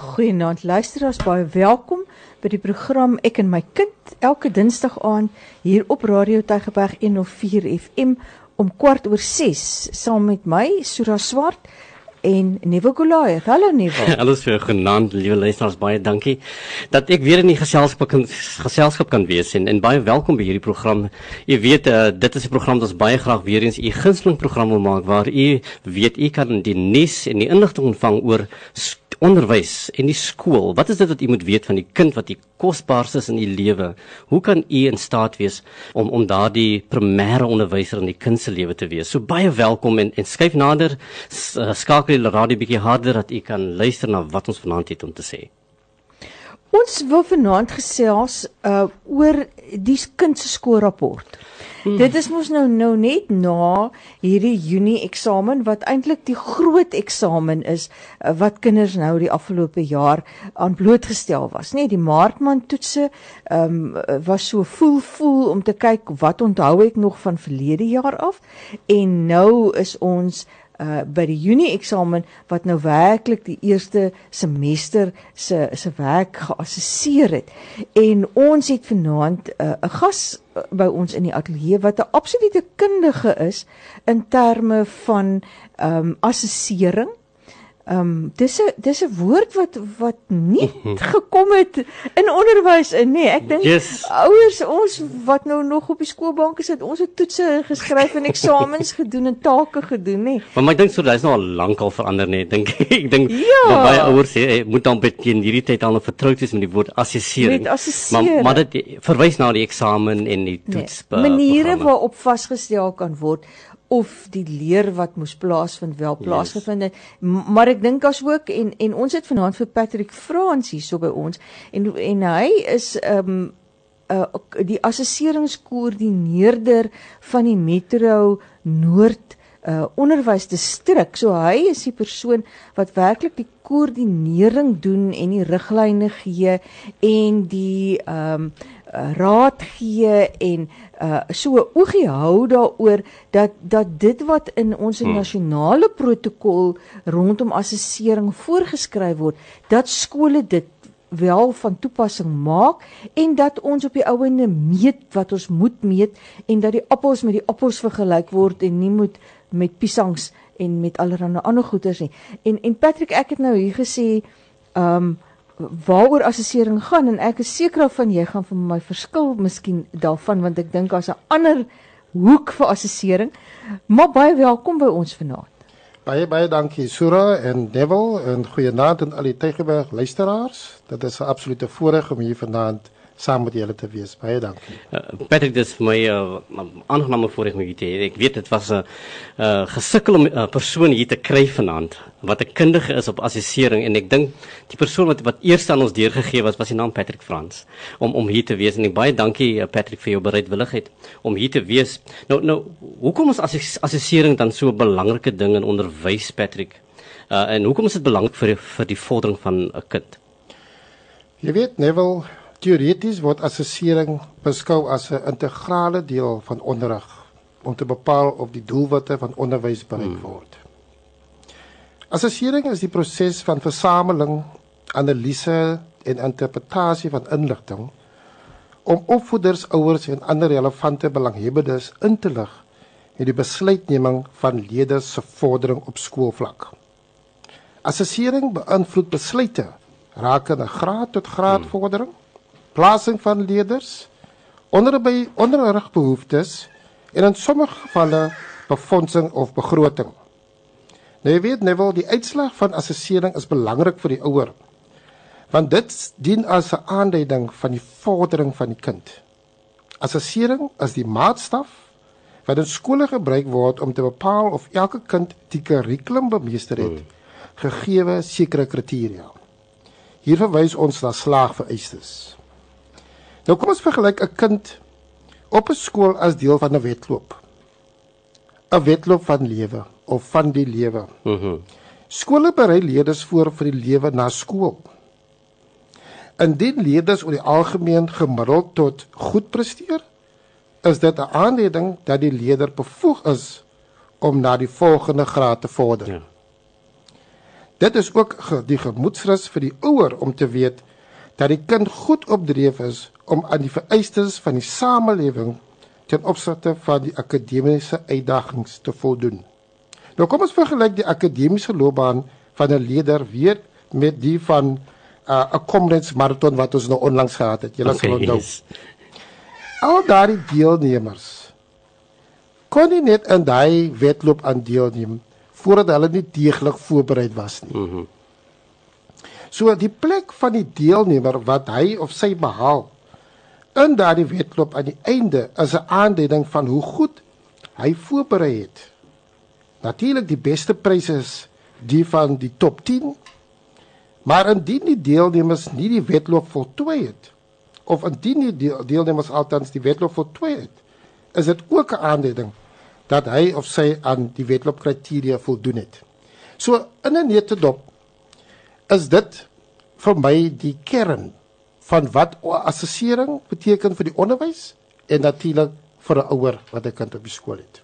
Goeienaand luisteraars, baie welkom by die program Ek en my kind elke Dinsdag aand hier op Radio Tygerberg 104 FM om kwart oor 6 saam met my Sura Swart en Nuwe Goliath. Hallo Nuwe. Alles vir genant, liewe luisteraars, baie dankie dat ek weer in die geselskap kan geselskap kan wees en en baie welkom by hierdie program. U weet uh, dit is 'n program wat ons baie graag weer eens u gunsteling program wil maak waar u weet u kan die nuus en die inligting ontvang oor onderwys en die skool. Wat is dit wat u moet weet van die kind wat die kosbaarste is in u lewe? Hoe kan u in staat wees om om daardie primêre onderwyser in die kind se lewe te wees? So baie welkom en en skuif nader, uh, skakel die radio bietjie harder dat u kan luister na wat ons vanaand het om te sê. Ons wil vanaand gesels uh oor die kind se skoolrapport. Hmm. Dit is mos nou nou net na hierdie Junie eksamen wat eintlik die groot eksamen is uh, wat kinders nou die afgelope jaar aan blootgestel was, nê? Nee, die Maartman toetse ehm um, was so voel voel om te kyk wat onthou ek nog van verlede jaar af en nou is ons uh by die Junie eksamen wat nou werklik die eerste semester se se werk geassesseer het. En ons het vanaand 'n uh, gas uh, by ons in die ateljee wat 'n absolute kundige is in terme van ehm um, assessering Ehm um, dis 'n dis 'n woord wat wat nie gekom het in onderwys in nee. Ek dink yes. ouers ons wat nou nog op die skoolbank is het ons het toetse geskryf en eksamens gedoen en take gedoen nê. Maar my dink so dis nou al lank al verander nê. Dink ek dink ja. baie ouers sê hey, moet dan baie in hierdie tyd al nou vertroud wees met die woord assessering. Maar maar dit verwys na die eksamen en die nee. toets. Nee. Maniere waarop vasgestel kan word of die leer wat moes plaasvind wel plaasgevind het. Yes. Maar ek dink as ook en en ons het vanaand vir Patrick Frans hier so by ons en en hy is ehm um, uh, die assesseringskoördineerder van die Metro Noord uh onderwysdistrik. So hy is die persoon wat werklik die koördinering doen en die riglyne gee en die ehm um, raad gee en uh so oogie hou daaroor dat dat dit wat in ons hmm. nasionale protokol rondom assessering voorgeskryf word, dat skole dit wel van toepassing maak en dat ons op die ouene meet wat ons moet meet en dat die appels met die appels vergelyk word en nie moet met piesangs en met allerlei ander goeders nie. En en Patrick, ek het nou hier gesê, ehm um, waaroor assessering gaan en ek is seker of van jy gaan vir my verskil miskien daarvan want ek dink daar's 'n ander hoek vir assessering. Maar baie welkom by ons vanaand. Baie baie dankie Sura en Devil en goeienaand aan al die Tygerberg luisteraars. Dit is 'n absolute voorreg om hier vanaand saam met julle te wees. Baie dankie. Uh, Patrick, dit is vir my 'n uh, aangename voorreg om hier te hê. Ek weet dit was 'n uh, gesukkel om 'n uh, persoon hier te kry vanaand wat 'n kundige is op assessering en ek dink die persoon wat wat eers aan ons deurgegee was was die naam Patrick Frans om om hier te wees en ek baie dankie uh, Patrick vir jou bereidwilligheid om hier te wees. Nou nou hoekom is assessering dan so 'n belangrike ding in onderwys Patrick? Uh, en hoekom is dit belangrik vir vir die vordering van 'n kind? Jy weet Neville Teoreties word assessering beskou as 'n integrale deel van onderrig om te bepaal of die doelwitte van onderwys bereik hmm. word. Assessering is die proses van versameling, analise en interpretasie van inligting om opvoeders, ouers en ander relevante belanghebbendes in te lig in die besluitneming van leerders se vordering op skoolvlak. Assessering beïnvloed besluite rakende graad tot graad hmm. vordering plasing van leerders, onderby onderrigbehoeftes en in sommige gevalle befondsing of begroting. Nou jy weet Neville, die uitslag van assessering is belangrik vir die ouer. Want dit dien as 'n aanduiding van die vordering van die kind. Assessering is die maatstaf wat in skole gebruik word om te bepaal of elke kind die kurrikulum bemeester het hmm. gegee sekere kriteria. Hier verwys ons na slaagvereistes. Nou kom ons vergelyk 'n kind op 'n skool as deel van 'n wedloop. 'n Wedloop van lewe of van die lewe. Mhm. Mm Skole berei leerders voor vir die lewe na skool. Indien leerders oor die algemeen gemiddeld tot goed presteer, is dit 'n aanduiding dat die leerder bevoeg is om na die volgende graad te vorder. Ja. Dit is ook die gemoedsrus vir die ouer om te weet dat die kind goed opdreef is om aan die vereistes van die samelewing ten opsigte van die akademiese uitdagings te voldoen. Nou kom ons vergelyk die akademiese loopbaan van 'n leerder weer met die van uh, 'n uh, comrades marathon wat ons nou onlangs gehad het. Julle sal onthou. Yes. Al daardie deelnemers kon nie net in daai wedloop aan deelneem voordat hulle nie deeglik voorberei was nie. Mhm. Mm so die plek van die deelnemer wat hy of sy behaal in daardie wedloop aan die einde is 'n aanduiding van hoe goed hy voorberei het. Natuurlik die beste pryse is die van die top 10. Maar indien die deelnemers nie die wedloop voltooi het of indien die deelnemers altans die wedloop voltooi het, is dit ook 'n aanduiding dat hy of sy aan die wedloopkriteria voldoen het. So in 'n netedop is dit vir my die kern van wat assessering beteken vir die onderwys en natuurlik vir 'n ouer wat 'n kind op die skool het.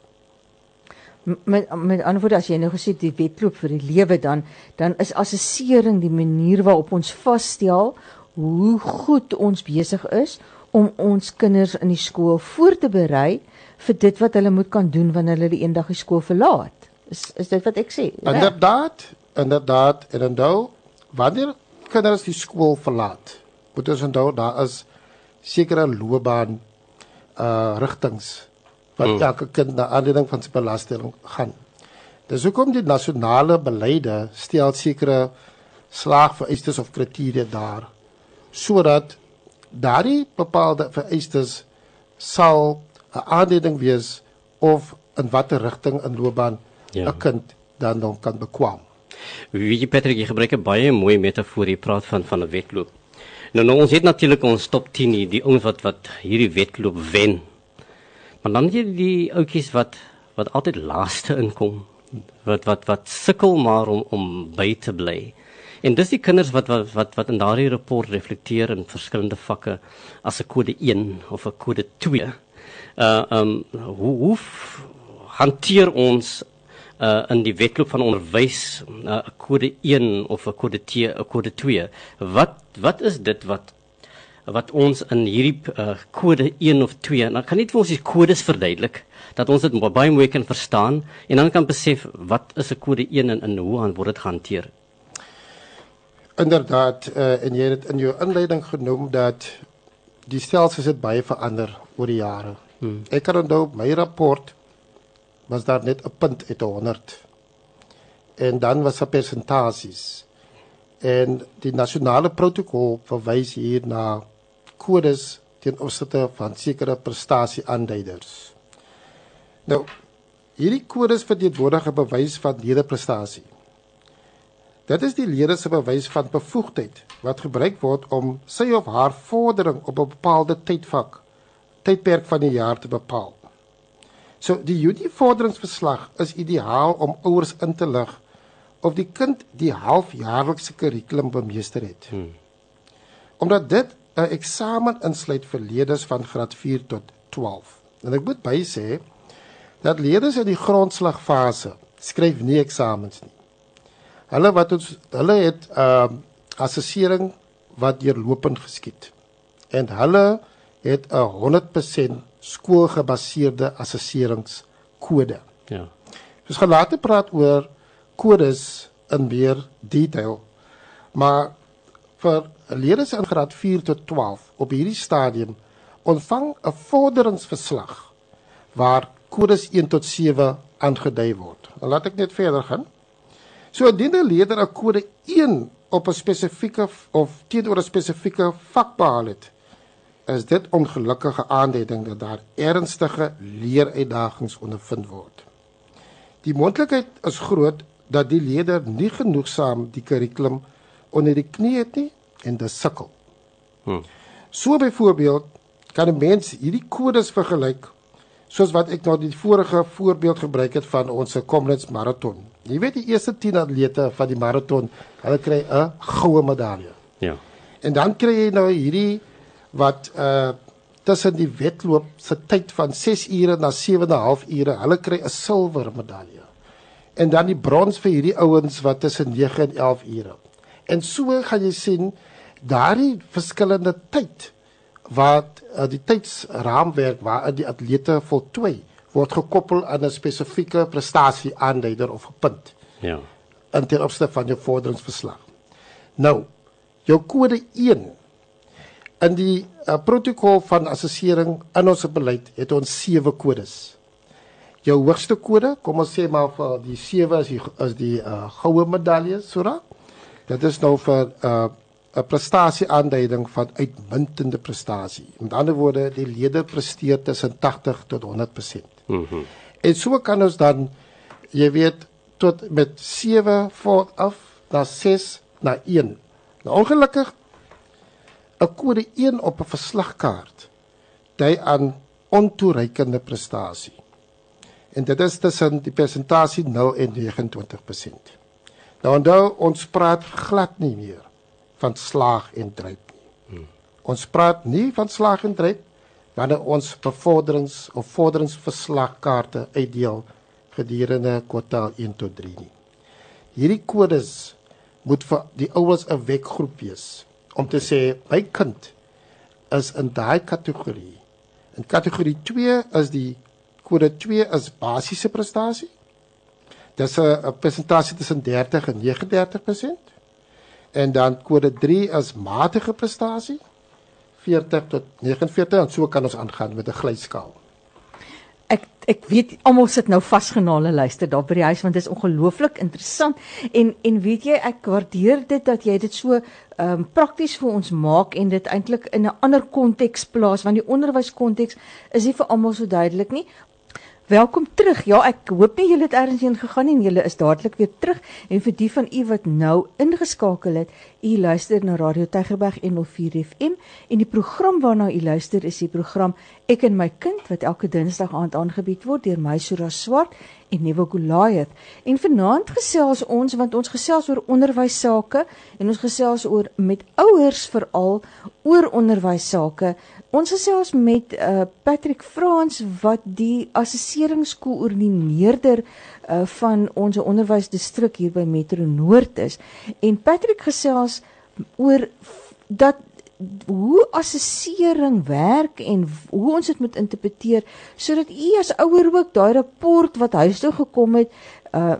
Met met ander woorde as jy nou gesê die wedloop vir die lewe dan dan is assessering die manier waarop ons vasstel hoe goed ons besig is om ons kinders in die skool voor te berei vir dit wat hulle moet kan doen wanneer hulle eendag die skool verlaat. Is is dit wat ek sê? Inderdaad, inderdaad, en onthou wanneer kinders die skool verlaat, moet ons onthou daar is sekere loopbaan uh rigtings wat hmm. elke kind na aanleiding van sy belasting gaan. Dis hoekom die nasionale beleide stel sekere slaagvereistes of kriteria daar sodat daardie bepaalde vereistes sal 'n aanduiding wees of in watter rigting in loopbaan 'n ja. kind dan dan kan bekwam. Wie Patrick jy gebruik 'n baie mooi metafoor jy praat van van 'n wedloop. Nou nou ons het natuurlik ons top 10 hier, die ouens wat wat hierdie wedloop wen. Maar dan jy die ouetjies wat wat altyd laaste inkom wat wat wat sukkel maar om om by te bly. En dis die kinders wat wat wat, wat in daardie rapport reflekteer in verskillende vakke as 'n kode 1 of 'n kode 2 uh um hoe hoe hanteer ons uh in die wetloop van onderwys 'n uh, kode 1 of 'n kode 2 'n kode 2 wat wat is dit wat wat ons in hierdie uh, kode 1 of 2 dan kan nie vir ons die kodes verduidelik dat ons dit baie mooi kan verstaan en dan kan besef wat is 'n kode 1 en, en hoe word dit gehanteer. Inderdaad uh, en jy het in jou inleiding genoem dat die stelsels het baie verander oor die jare. Hmm. Ek kan onthou my rapport was daar net 'n punt uit 100. En dan was daar persentasies. En die nasionale protokol verwys hier na kodes teen opsigte van sekere prestasieaanduiders. Nou, hierdie kodes verteenwoordig 'n bewys van nederprestasie. Dit is die leerder se bewys van bevoegdheid wat gebruik word om sy of haar vordering op 'n bepaalde tydvak tydperk van die jaar te bepaal. So die Junie-vorderingsverslag is ideaal om ouers in te lig of die kind die halfjaarlikse kurrikulum bemeester het. Hmm. Omdat dit 'n eksamen insluit vir leerders van graad 4 tot 12. En ek moet by sê dat leerders in die grondslagfase skryf nie eksamens nie. Hulle wat ons hulle het 'n uh, assessering wat deurlopend geskied. En hulle het 'n 100% skoolgebaseerde assesseringskode. Ja. Ons gaan later praat oor kodes in meer detail. Maar vir leerders in graad 4 tot 12 op hierdie stadium ontvang 'n vorderingsverslag waar kodes 1 tot 7 aangedui word. En laat ek net verder gaan. So indien 'n leerder 'n kode 1 op 'n spesifieke of teenoor 'n spesifieke vak behaal het, is dit ongelukkige aanduiding dat daar ernstige leeruitdagings ondervind word. Die moontlikheid is groot dat die leerder nie genoegsaam die kurrikulum onder die knie het nie en dit sukkel. Hmm. So byvoorbeeld kan 'n mens hierdie kodes vergelyk soos wat ek nou die vorige voorbeeld gebruik het van ons Comrades marathon. Jy weet die eerste 10 atlete van die marathon, hulle kry 'n goue medalje. Ja. En dan kry jy nou hierdie wat uh tussen die wedloop se tyd van 6 ure na 7 en 'n half ure, hulle kry 'n silwer medalje. en dan die brons vir hierdie ouens wat tussen 9 en 11 ure. En so gaan jy sien daardie verskillende tyd wat uh, die tydsraamwerk waarin die atlete voltooi word gekoppel aan 'n spesifieke prestasie aanduider of 'n punt. Ja. In ter opsigte van jou vorderingsverslag. Nou, jou kode 1 in die uh, protokol van assessering in ons beleid het ons sewe kodes. Jou hoogste kode, kom ons sê maar vir die sewe is die is die uh, goue medalje, Sura. Dit is nou vir 'n uh, 'n prestasie aanduiding van uitmuntende prestasie. Met ander woorde, die lede presteer tussen 80 tot 100%. Mhm. Mm en so kan ons dan jy weet tot met 7 voor af na 6 na 1. Nou ongelukkig 'n kode 1 op 'n verslagkaart dui aan ontoereikende prestasie. En dit is tussen die persentasie 0 en 29%. Nou onthou ons praat glad nie meer van slaag en dryp nie. Hmm. Ons praat nie van slaag en dryp wanneer ons bevorderings of vorderingsverslagkaarte uitdeel gedurende kwartaal 1 tot 3 nie. Hierdie kodes moet vir die ouers 'n wekgroep wees om te sê my kind is in daai kategorie. In kategorie 2 is die kode 2 is basiese prestasie. Dis 'n persentasie tussen 30 en 39% en dan kode 3 is matige prestasie 40 tot 49 en so kan ons aangaan met 'n glyskaal. Ek ek weet almal sit nou vasgenaal en luister daar by die huis want dit is ongelooflik interessant en en weet jy ek waardeer dit dat jy dit so ehm um, prakties vir ons maak en dit eintlik in 'n ander konteks plaas want die onderwyskonteks is nie vir almal so duidelik nie. Welkom terug. Ja, ek hoop nie julle het ergens heen gegaan nie en julle is dadelik weer terug. En vir die van u wat nou ingeskakel het, u luister na Radio Tygerberg 104 FM en die program waarna u luister is die program Ek en my kind wat elke Dinsdag aand aangebied word deur my Sura Swart en Nuwe Goliath. En vanaand gesels ons want ons gesels oor onderwys sake en ons gesels oor met ouers veral oor onderwys sake Ons gesels met uh, Patrick Frans wat die assesseringskoördineerder uh, van ons onderwysdistrik hier by Metro Noord is. En Patrick gesels oor dat hoe assessering werk en hoe ons dit moet interpreteer sodat u as ouer ook daai rapport wat huis toe gekom het uh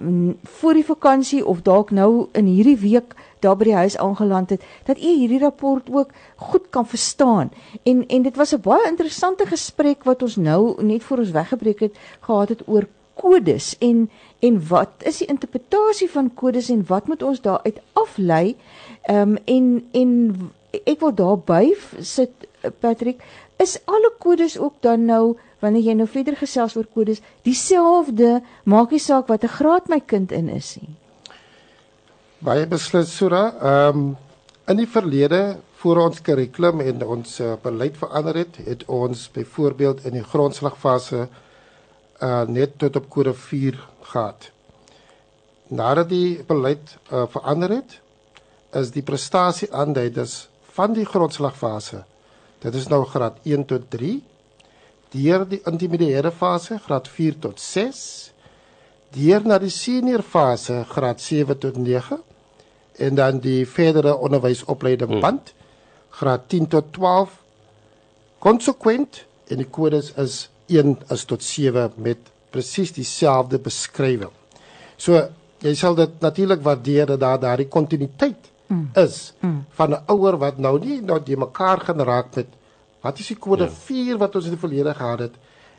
voor die vakansie of dalk nou in hierdie week daar by die huis aangeland het dat u hierdie rapport ook goed kan verstaan. En en dit was 'n baie interessante gesprek wat ons nou net voor ons weggebreek het gehad het oor kodes en en wat is die interpretasie van kodes en wat moet ons daaruit aflei? Ehm um, en en ek wil daarby sit Patrick, is alle kodes ook dan nou wanneer jy nou verder gesels oor kodes dieselfde, maak nie saak wat 'n graad my kind in is nie. Baie beslis Sura. Ehm um, in die verlede voor ons kurrikulum en ons uh, beleid verander het, het ons byvoorbeeld in die grondslagfase uh net tot op kode 4 gehad. Nadat die beleid uh, verander het, is die prestasie aanduiders van die grondslagfase. Dit is nou graad 1 tot 3. Deur die intermediêre fase graad 4 tot 6. Deur na die senior fase graad 7 tot 9 en dan die verdere onderwysopleiding hmm. band graad 10 tot 12 konsekwent en die kodes is 1 is tot 7 met presies dieselfde beskrywing. So jy sal dit natuurlik waardeer dat daar daardie kontinuïteit mm. is mm. van 'n ouer wat nou nie nou die mekaar gaan raak met wat is die kode ja. 4 wat ons in die verlede gehad het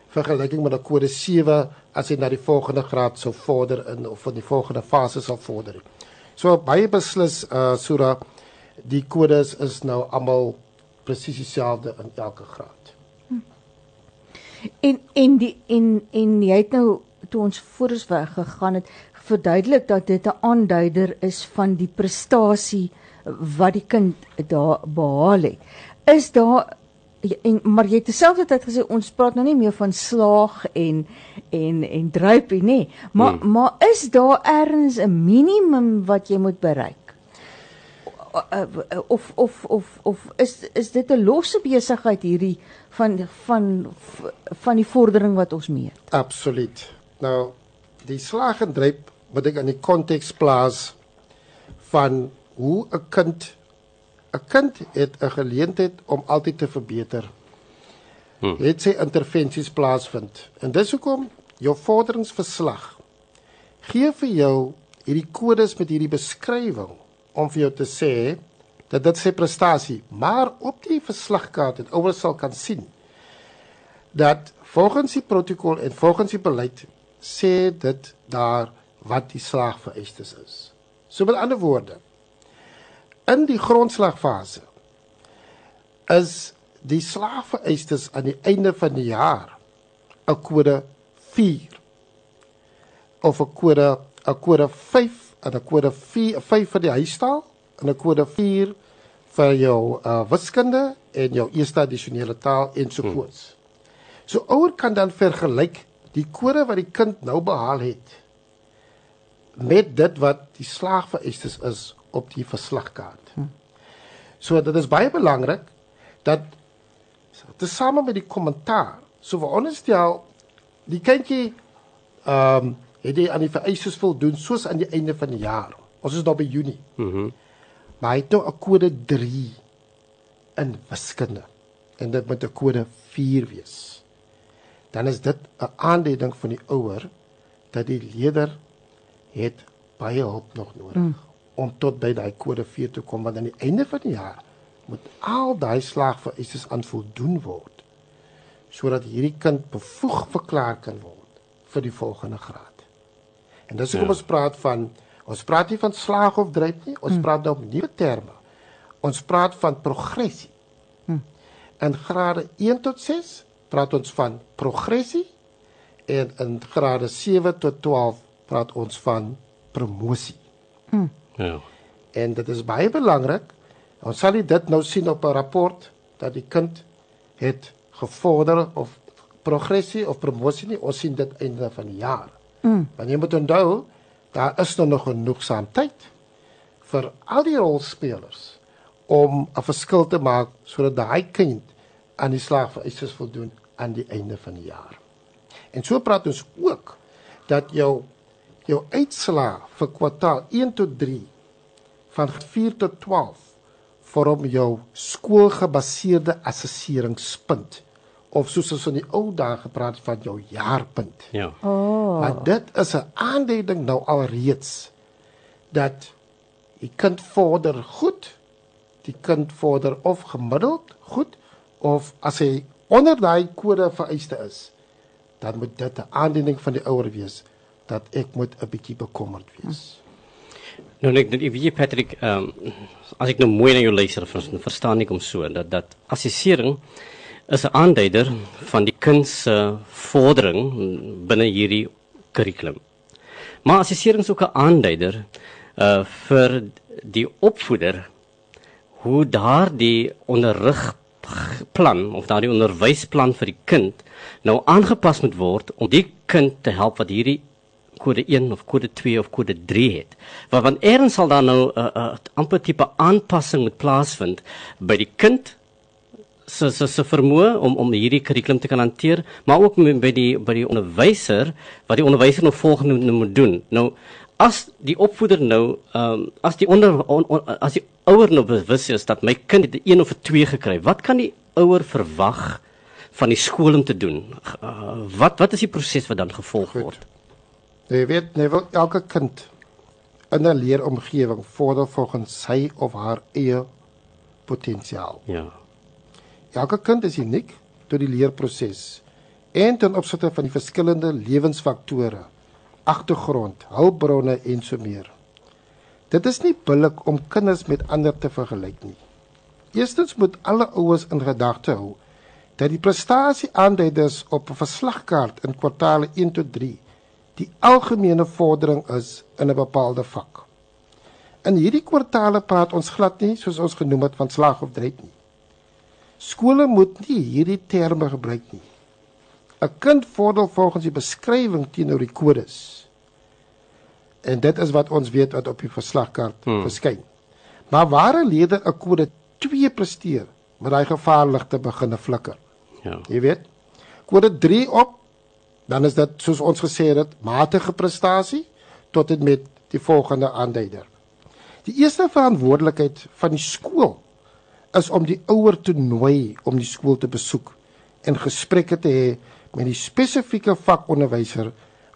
vergelyking met 'n kode 7 as jy na die volgende graad sou vorder in of van die volgende fase sal vorder. So baie beslis uh Sura die kodes is nou almal presies dieselfde in elke graad. Hm. En en die en en jy het nou toe ons voor ons weg gegaan het verduidelik dat dit 'n aanduider is van die prestasie wat die kind daar behaal het. Is daar en maar jy het terselfdertyd gesê ons praat nou nie meer van slaag en en en druipie nê maar hmm. maar is daar ergens 'n minimum wat jy moet bereik of of of of is is dit 'n losse besigheid hierdie van van van die vordering wat ons meet absoluut nou die slaag en druip moet ek in die konteks plaas van hoe 'n kind 'n kind het 'n geleentheid om altyd te verbeter. Hmm. Het sy intervensies plaasvind. En dis hoekom jou vorderingsverslag gee vir jou hierdie kodes met hierdie beskrywing om vir jou te sê dat dit sy prestasie, maar op die verslagkaart het ouers sal kan sien dat volgens die protokol en volgens die beleid sê dit daar wat die slaagvereistes is. So met ander woorde, in die grondslagfase is die slaagvereistes aan die einde van die jaar 'n kode 4 of 'n kode 'n kode 5 en 'n kode 4 5 vir die huistaal en 'n kode 4 vir jou uh, wiskunde en jou eerste addisionele taal ensovoorts. Hmm. So ouer kan dan vergelyk die kode wat die kind nou behaal het met dit wat die slaagvereistes is op die verslagkaart. So dit is baie belangrik dat tesame met die kommentaar, so vir ons stel die kindjie ehm um, het hy aan die vereistes voldoen soos aan die einde van die jaar. Ons is nou by Junie. Mhm. Mm maar hy het nou 'n kode 3 in wiskunde en dit moet 'n kode 4 wees dan is dit 'n aanduiding van die ouer dat die leerder het baie hulp nog nodig mm. om tot by daai kode 4 te kom want aan die einde van die jaar moet al daai slaagvereistes aan voldoen word sodat hierdie kind bevoeg verklaar kan word vir die volgende graad. En dis hoekom ja. ons praat van ons praat nie van slaag of dryf nie, ons mm. praat nou op nuwe terme. Ons praat van progressie. Mm. In grade 1 tot 6 praat ons van progressie en in grade 7 tot 12 praat ons van promosie. Mm. Ja. En dit is baie belangrik. Ons sal dit nou sien op 'n rapport dat die kind het gevorder of progressie of promosie nie. Ons sien dit einde van die jaar. Mm. Want jy moet onthou, daar is nog genoegsaam tyd vir al die rolspelers om 'n verskil te maak sodat daai kind aan die slag vereistes voldoen aan die einde van die jaar. En so praat ons ook dat jou jou uitslaa vir kwartaal 1 tot 3 van 4 tot 12 vorm jou skoolgebaseerde assesseringspunt of soos ons in die ou dae gepraat van jou jaarpunt. Ja. Oh. Maar dit is 'n aanduiding nou alreeds dat die kind vorder goed, die kind vorder of gemiddeld goed of as hy onder daai kode vereiste is, dan moet dit 'n aanduiding van die ouer wees dat ek moet 'n bietjie bekommerd wees. Nou net net wie Patrick, ehm um, as ek nou mooi na jou luister, verstaan ek hom so dat dat assessering is 'n aanduider van die kind se vordering binne hierdie kurrikulum. Maar assessering is ook 'n aanduider uh vir die opvoeder hoe daardie onderrig plan of daardie onderwysplan vir die kind nou aangepas moet word om die kind te help wat hierdie kode 1 of kode 2 of kode 3 het. Want want eers sal daar nou 'n uh, uh, amper tipe aanpassing moet plaasvind by die kind se se se vermoë om om hierdie kurrikulum te kan hanteer, maar ook by die by die onderwyser wat die onderwyser nou volgende moet doen. Nou as die opvoeder nou ehm um, as die onder on, on, as die ouer nou bewus is dat my kind het 'n 1 of 'n 2 gekry, wat kan die ouer verwag van die skool om te doen? Uh, wat wat is die proses wat dan gevolg Goed. word? Jy weet, nee, wel, elke kind in 'n leeromgewing vorder volgens sy of haar eie potensiaal. Ja. Elke kind is uniek tot die leerproses en ten opsigte van die verskillende lewensfaktore agtergrond, hulpbronne en so meer. Dit is nie billik om kinders met ander te vergelyk nie. Eerstens moet alle ouers in gedagte hou dat die prestasieaanduiders op 'n verslagkaart in kwartaale 1 tot 3 die algemene vordering is in 'n bepaalde vak. In hierdie kwartaale praat ons glad nie soos ons genoem het van slag of dryf nie. Skole moet nie hierdie terme gebruik nie. 'n Kind vorder volgens die beskrywing teenoor die kodes. En dit is wat ons weet wat op die verslagkaart hmm. verskyn. Maar waar 'n leerder 'n kode 2 presteer, met daai gevaarligte begine flikker. Ja. Jy weet. Kode 3 op, dan is dit soos ons gesê het, matige prestasie tot en met die volgende aanduider. Die eerste verantwoordelikheid van die skool is om die ouer te nooi om die skool te besoek en gesprekke te hê met die spesifieke vakonderwyser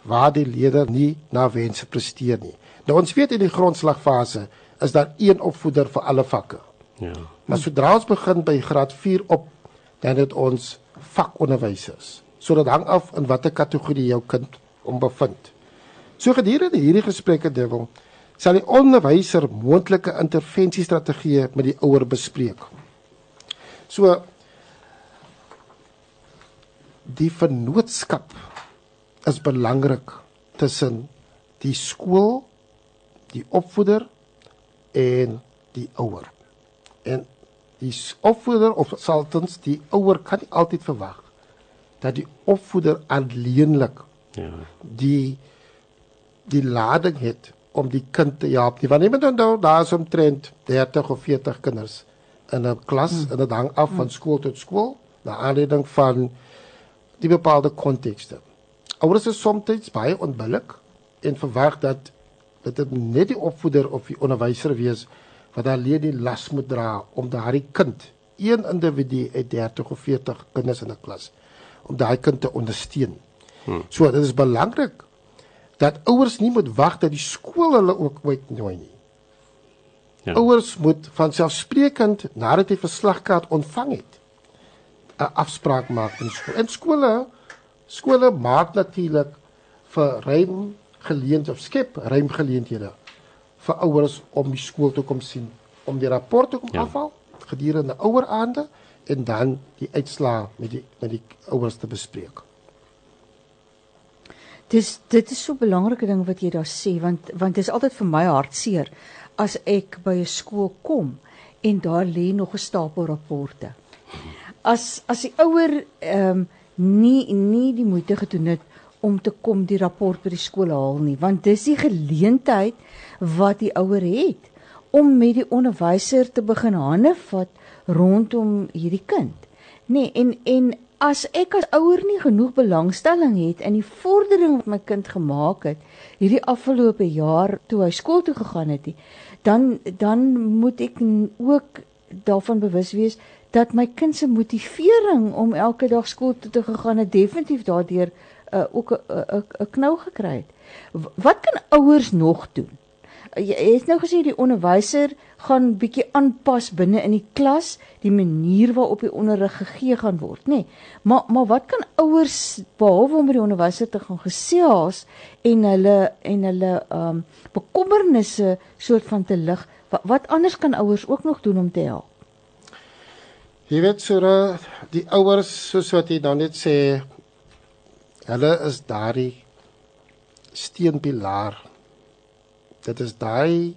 waar die leerder nie na wense presteer nie. Nou ons weet in die grondslagfase is daar een opvoeder vir alle vakke. Ja. Maar sodra ons begin by graad 4 op, dan het ons vakonderwysers. So dit hang af in watter kategorie jou kind om bevind. So gedurende hierdie gesprekke dubbel sal die onderwyser moontlike intervensiestrategieë met die ouer bespreek. So die vennootskap is belangrik tussen die skool, die opvoeder en die ouer. En die opvoeder of saltens die ouer kan nie altyd verwag dat die opvoeder alleenlik Ja. die die lading het om die kind te help. Nie wanneer men nou daar is omtrent 30 of 40 kinders in 'n klas mm. en dit hang af van skool tot skool, na aanleiding van die bepaalde kontekste. Ouers is soms baie onbillik en verwag dat dit net die opvoeder of die onderwyser wees wat alleen die las moet dra om daardie kind, een individu uit 30 of 40 kinders in 'n klas, om daai kind te ondersteun. Hmm. So dit is belangrik dat ouers nie moet wag dat die skool hulle ook uitnooi nie. Ja. Ouers moet van selfsprekend nadat die verslagkaart ontvang het 'n afspraak maak met die skool. En skole skole maak natuurlik vir ruim geleenthede of skep ruim geleenthede vir ouers om die skool toe kom sien, om die rapport te kom Ja. ja. afhaal gedurende oueraande en dan die uitslae met die met die ouers te bespreek. Dis dit is so 'n belangrike ding wat jy daar sê want want dit is altyd vir my hartseer as ek by 'n skool kom en daar lê nog 'n stapel rapporte. As as die ouer ehm um, nie nie die moeite gedoen het om te kom die rapport by die skool haal nie want dis die geleentheid wat die ouer het om met die onderwyser te begin hande vat rondom hierdie kind. Nee, en en as ek as ouer nie genoeg belangstelling het in die vordering wat my kind gemaak het hierdie afgelope jaar toe hy skool toe gegaan het, dan dan moet ek ook daarvan bewus wees dat my kind se motivering om elke dag skool toe te gegaan het definitief daardeur uh, ook 'n 'n 'n knou gekry het. Wat kan ouers nog doen? Jy het nou gesê die onderwyser gaan bietjie aanpas binne in die klas die manier waarop die onderrig gegee gaan word, nê. Nee, maar maar wat kan ouers behalwe om met die onderwyser te gaan gesels en hulle en hulle ehm um, bekommernisse soort van te lig? Wat, wat anders kan ouers ook nog doen om te help? Jy weet so die ouers soos wat jy nou net sê hulle is daardie steunpilaar. Dit is daai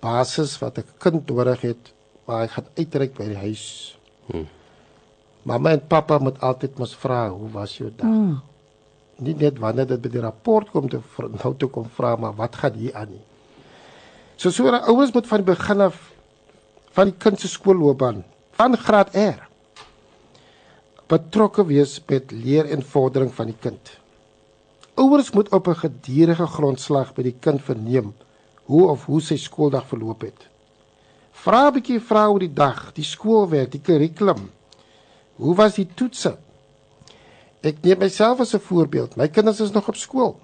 basis wat 'n kind nodig het waar hy gaan uitreik by die huis. Hmm. Mamma en pappa moet altyd mos vra, "Hoe was jou dag?" Mm. Nie net wanneer dit by die rapport kom te vra- nou toe kom vra, maar wat gaan hier aan nie. So so ouers moet van die begin af van die kind se skoolloopbaan van graad R betrokke wees met leer en vordering van die kind. Ouers moet op 'n gedurende grondslag by die kind verneem hoe of hoe sy skooldag verloop het. Vra 'n bietjie vra oor die dag, die skoolwerk, die kurrikulum. Hoe was die toetse? Ek neem myself as 'n voorbeeld. My kinders is nog op skool.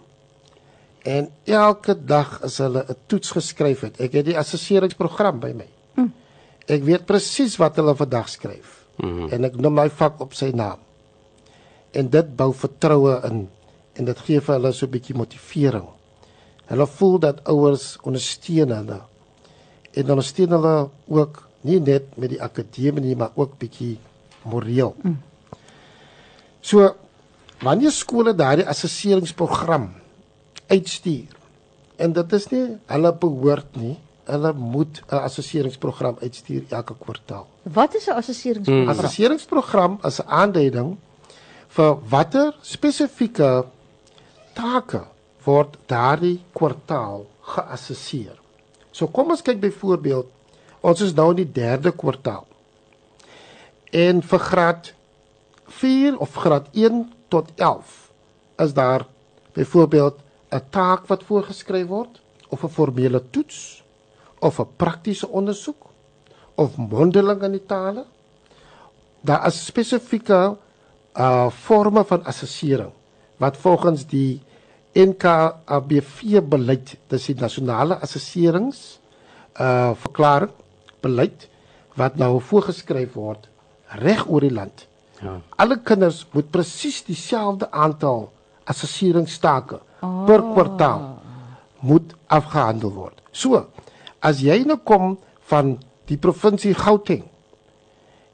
En elke dag as hulle 'n toets geskryf het, ek het die assesseringsprogram by my. Ek weet presies wat hulle vandag skryf. Mhm. En ek noem my vak op sy naam. En dit bou vertroue in en dit gee vir hulle so 'n bietjie motivering. Hulle voel dat ouers ondersteun hulle. En ondersteun hulle ook nie net met die akademie nie, maar ook bietjie moreel. Mm. So wanneer skole daardie assesseringsprogram uitstuur en dit is nie hulle behoort nie, hulle moet 'n assesseringsprogram uitstuur elke kwartaal. Wat is 'n assesseringsprogram? Mm. Assesseringsprogram is 'n aanduiding vir watter spesifieke take word daardie kwartaal geassesseer. So kom ons kyk byvoorbeeld, ons is nou in die derde kwartaal. En vir graad 4 of graad 1 tot 11 is daar byvoorbeeld 'n taak wat voorgeskryf word of 'n formele toets of 'n praktiese ondersoek of mondeling in die tale. Daar is spesifieke uh forme van assessering wat volgens die NKABV beleid, dis die nasionale assesserings uh verklaring beleid wat nou voorgeskryf word reg oor die land. Ja. Alle kinders moet presies dieselfde aantal assesseringstake oh. per kwartaal moet afgehandel word. So, as jy nou kom van die provinsie Gauteng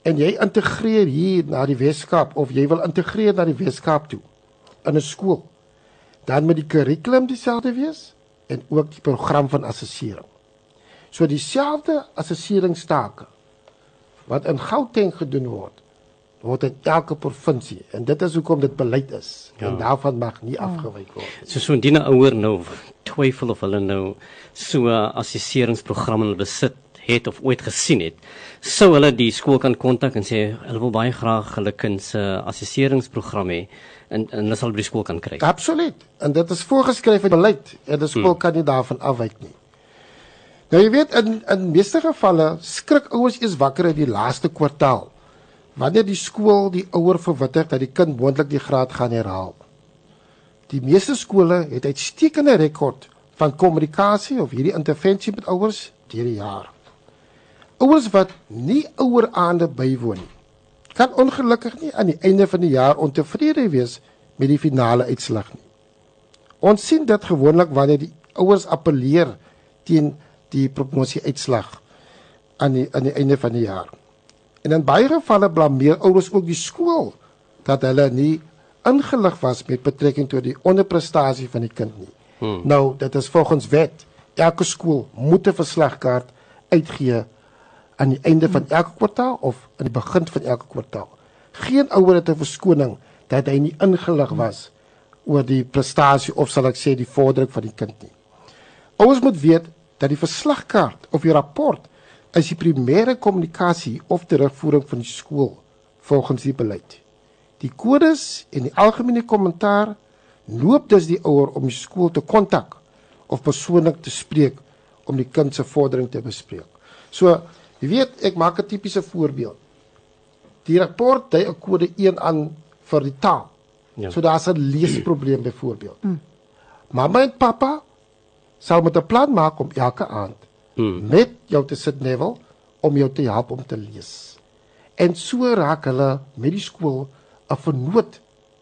en jy integreer hier na die Weskaap of jy wil integreer na die Weskaap toe in 'n skool, dan moet die kurrikulum dieselfde wees en ook die program van assessering. So dieselfde assesseringstake wat in Gauteng gedoen word, word in elke provinsie en dit is hoekom dit beleid is ja. en daarvan mag nie afgewyk word. So so indien 'n ouer nou twyfel of hulle nou so 'n assesseringsprogram in besit het of ooit gesien het, sou hulle die skool kan kontak en sê hulle wil baie graag hulle kind se assesseringsprogram hê en en hulle sal by skool kan kry. Absoluut. En dit is voorgeskryf in beleid en die skool hmm. kan nie daarvan afwyk nie. Nou jy weet in in meeste gevalle skrik ouers eers wakker in die laaste kwartaal wanneer die skool die ouer verwittig dat die kind moontlik die graad gaan herhaal. Die meeste skole het uitstekende rekord van kommunikasie of hierdie intervensie met ouers deur die jaar. Ouers wat nie oueraande bywoon nie, kan ongelukkig nie aan die einde van die jaar ontevrede wees met die finale uitslag nie. Ons sien dit gewoonlik wanneer die ouers appeleer teen die promosie uitslag aan die aan die einde van die jaar. En in baie gevalle blameer ouers ook die skool dat hulle nie ingelig was met betrekking tot die onderprestasie van die kind nie. Hmm. Nou, dit is volgens wet elke skool moet 'n verslagkaart uitgee aan die einde van elke kwartaal of aan die begin van elke kwartaal. Geen ouer het 'n verskoning dat hy nie ingelig was oor die prestasie of sal ek sê die vordering van die kind nie. Ouers moet weet dat die verslagkaart of die rapport is die primêre kommunikasie of terugvoering van die skool volgens die beleid. Die kodes en die algemene kommentaar loop dus die ouer om die skool te kontak of persoonlik te spreek om die kind se vordering te bespreek. So, jy weet, ek maak 'n tipiese voorbeeld. Die rapport dui 'n kode 1 aan vir die taal. Ja. So daar's 'n leesprobleem byvoorbeeld. Mm. Mamma en pappa sal met 'n plan maak om elke aand mm. met jou te sit nevel om jou te help om te lees. En so raak hulle met die skool 'n vernoot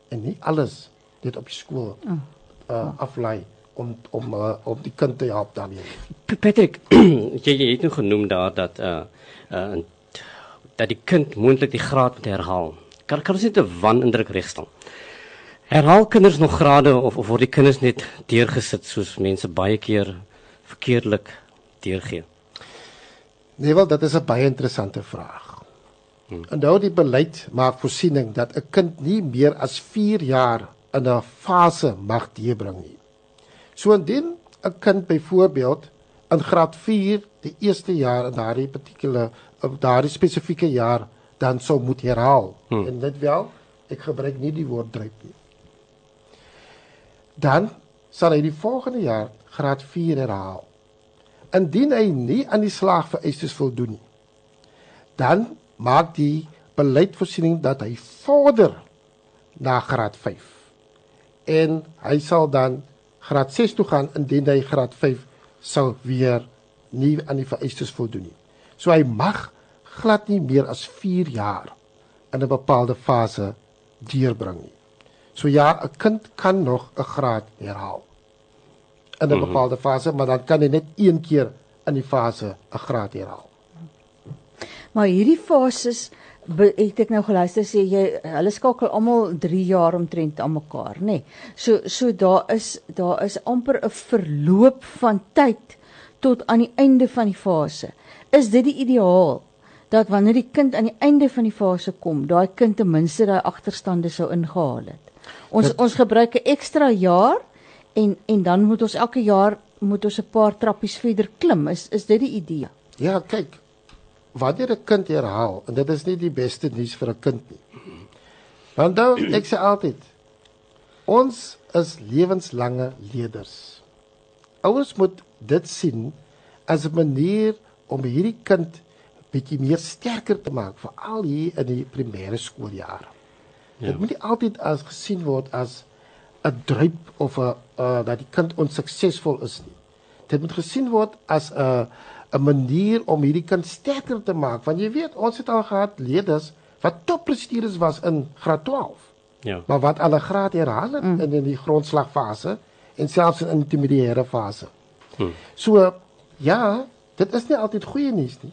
en nie alles net op die skool mm. uh, aflei om om uh, om die kind te help daarmee. Patrick, jy jy het nou genoem daar dat uh uh dat die kind moontlik die graad moet herhaal. Kan kan ons net 'n wanindruk regstel? Herhaal kinders nog grade of of word die kinders net deurgesit soos mense baie keer verkeerdelik deurgee? Nee wel, dit is 'n baie interessante vraag. Hmm. En nou die beleid maak voorsiening dat 'n kind nie meer as 4 jaar in 'n fase mag deurbring nie. So indien 'n kind byvoorbeeld in graad 4 die eerste jaar in daardie partikule of daardie spesifieke jaar dan sou moet herhaal. Hmm. En dit wel, ek gebruik nie die woord dryp nie. Dan sal hy die volgende jaar graad 4 herhaal. Indien hy nie aan die slaagvereistes voldoen nie, dan maak die beleid voorsiening dat hy vorder na graad 5. En hy sal dan graad 6 toe gaan indien hy graad 5 sou weer nie aan die vereistes voldoen nie. So hy mag glad nie meer as 4 jaar in 'n bepaalde fase deurbring nie. So ja, 'n kind kan nog 'n graad herhaal in 'n -hmm. bepaalde fase, maar dan kan hy net een keer in die fase 'n graad herhaal. Maar hierdie fases het ek nou geluister sê jy hulle skakel almal 3 jaar omtrent aan mekaar, nê. Nee. So so daar is daar is amper 'n verloop van tyd tot aan die einde van die fase. Is dit die ideaal dat wanneer die kind aan die einde van die fase kom, daai kind ten minste daai agterstande sou ingehaal het. Ons dit, ons gebruik 'n ekstra jaar en en dan moet ons elke jaar moet ons 'n paar trappies verder klim. Is is dit die idee? Ja, kyk, wanneer 'n kind herhaal en dit is nie die beste nuus vir 'n kind nie. Want dan ek sê altyd Ons is lewenslange leerders. Ouers moet dit sien as 'n manier om hierdie kind bietjie meer sterker te maak veral hier in die primêre skooljaar. Ja. Dit moet nie altyd as gesien word as 'n druip of 'n uh, dat die kind onsuksesvol is nie. Dit moet gesien word as 'n 'n manier om hierdie kind sterker te maak want jy weet ons het al gehad leerders wat toppresteerders was in graad 12. Ja. Maar wat alle graad herhaal het mm. in, in die grondslagfase en selfs in intermediêre fase. Hmm. So ja, dit is nie altyd goeie nuus nie.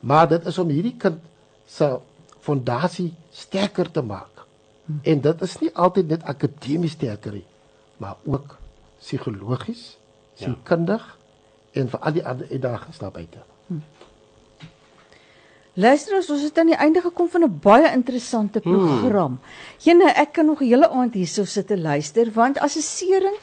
Maar dit is om hierdie kind se fondasie sterker te maak. Hmm. En dit is nie altyd net akademies sterker nie, maar ook psigologies, sielkundig ja. En vir al die ander uitdagings daar buite. Hmm. Luister ons, ons het aan die einde gekom van 'n baie interessante program. Hmm. Jene, ek kan nog 'n hele aand hierso sit en luister want assessering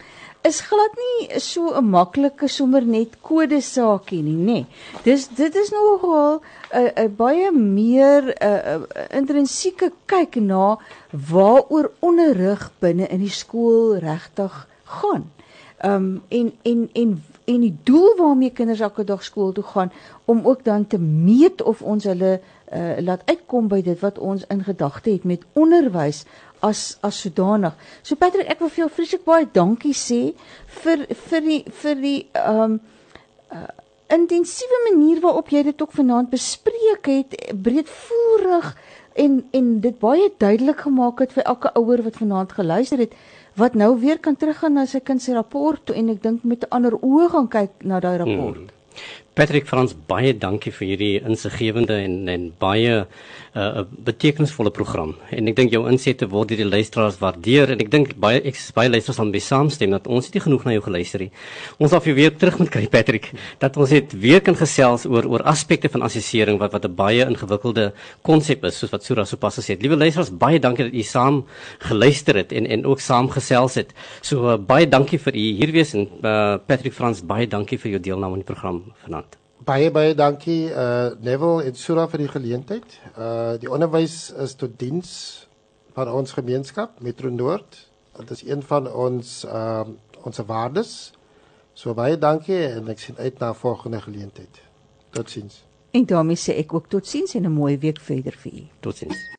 is glad nie so 'n maklike sommer net kode saakie nie, nê. Nee. Dis dit is nogal 'n 'n baie meer 'n uh, uh, intrinsieke kyk na waaroor onderrig binne in die skool regtig gaan. Ehm um, en en en en die doel waarmee kinders elke dag skool toe gaan om ook dan te meet of ons hulle uh, laat uitkom by dit wat ons in gedagte het met onderwys as as sodanig. So Patrick, ek wil vir jou vreeslik baie dankie sê vir vir die vir die ehm um, uh, intensiewe manier waarop jy dit ook vanaand bespreek het, breedvoerig en en dit baie duidelik gemaak het vir elke ouer wat vanaand geluister het wat nou weer kan teruggaan na sy kind se rapport toe en ek dink met 'n ander oë gaan kyk na daai rapport. Hmm. Patrick Frans baie dankie vir hierdie insiggewende en en baie 'n uh, betekenisvolle program. En ek dink jou insette word deur die luisteraars waardeer en ek dink baie ek baie luisteraars gaan besaamstem dat ons nie genoeg na jou geluister het. Ons sal vir weer terug moet kry Patrick dat ons net weer kan gesels oor oor aspekte van assessering wat wat 'n baie ingewikkelde konsep is soos wat Sura sopas gesê het. Liewe luisteraars, baie dankie dat u saam geluister het en en ook saam gesels het. So uh, baie dankie vir u hier wees en uh, Patrick Frans baie dankie vir jou deelname aan die program vanaand. Baie baie dankie uh Neville en Sura vir die geleentheid. Uh die onderwys is tot diens van ons gemeenskap Metro Noord. Dit is een van ons uh ons waardes. So baie dankie en ek sien uit na volgende geleentheid. Totsiens. En daarmee sê ek ook totsiens en 'n mooi week verder vir u. Totsiens.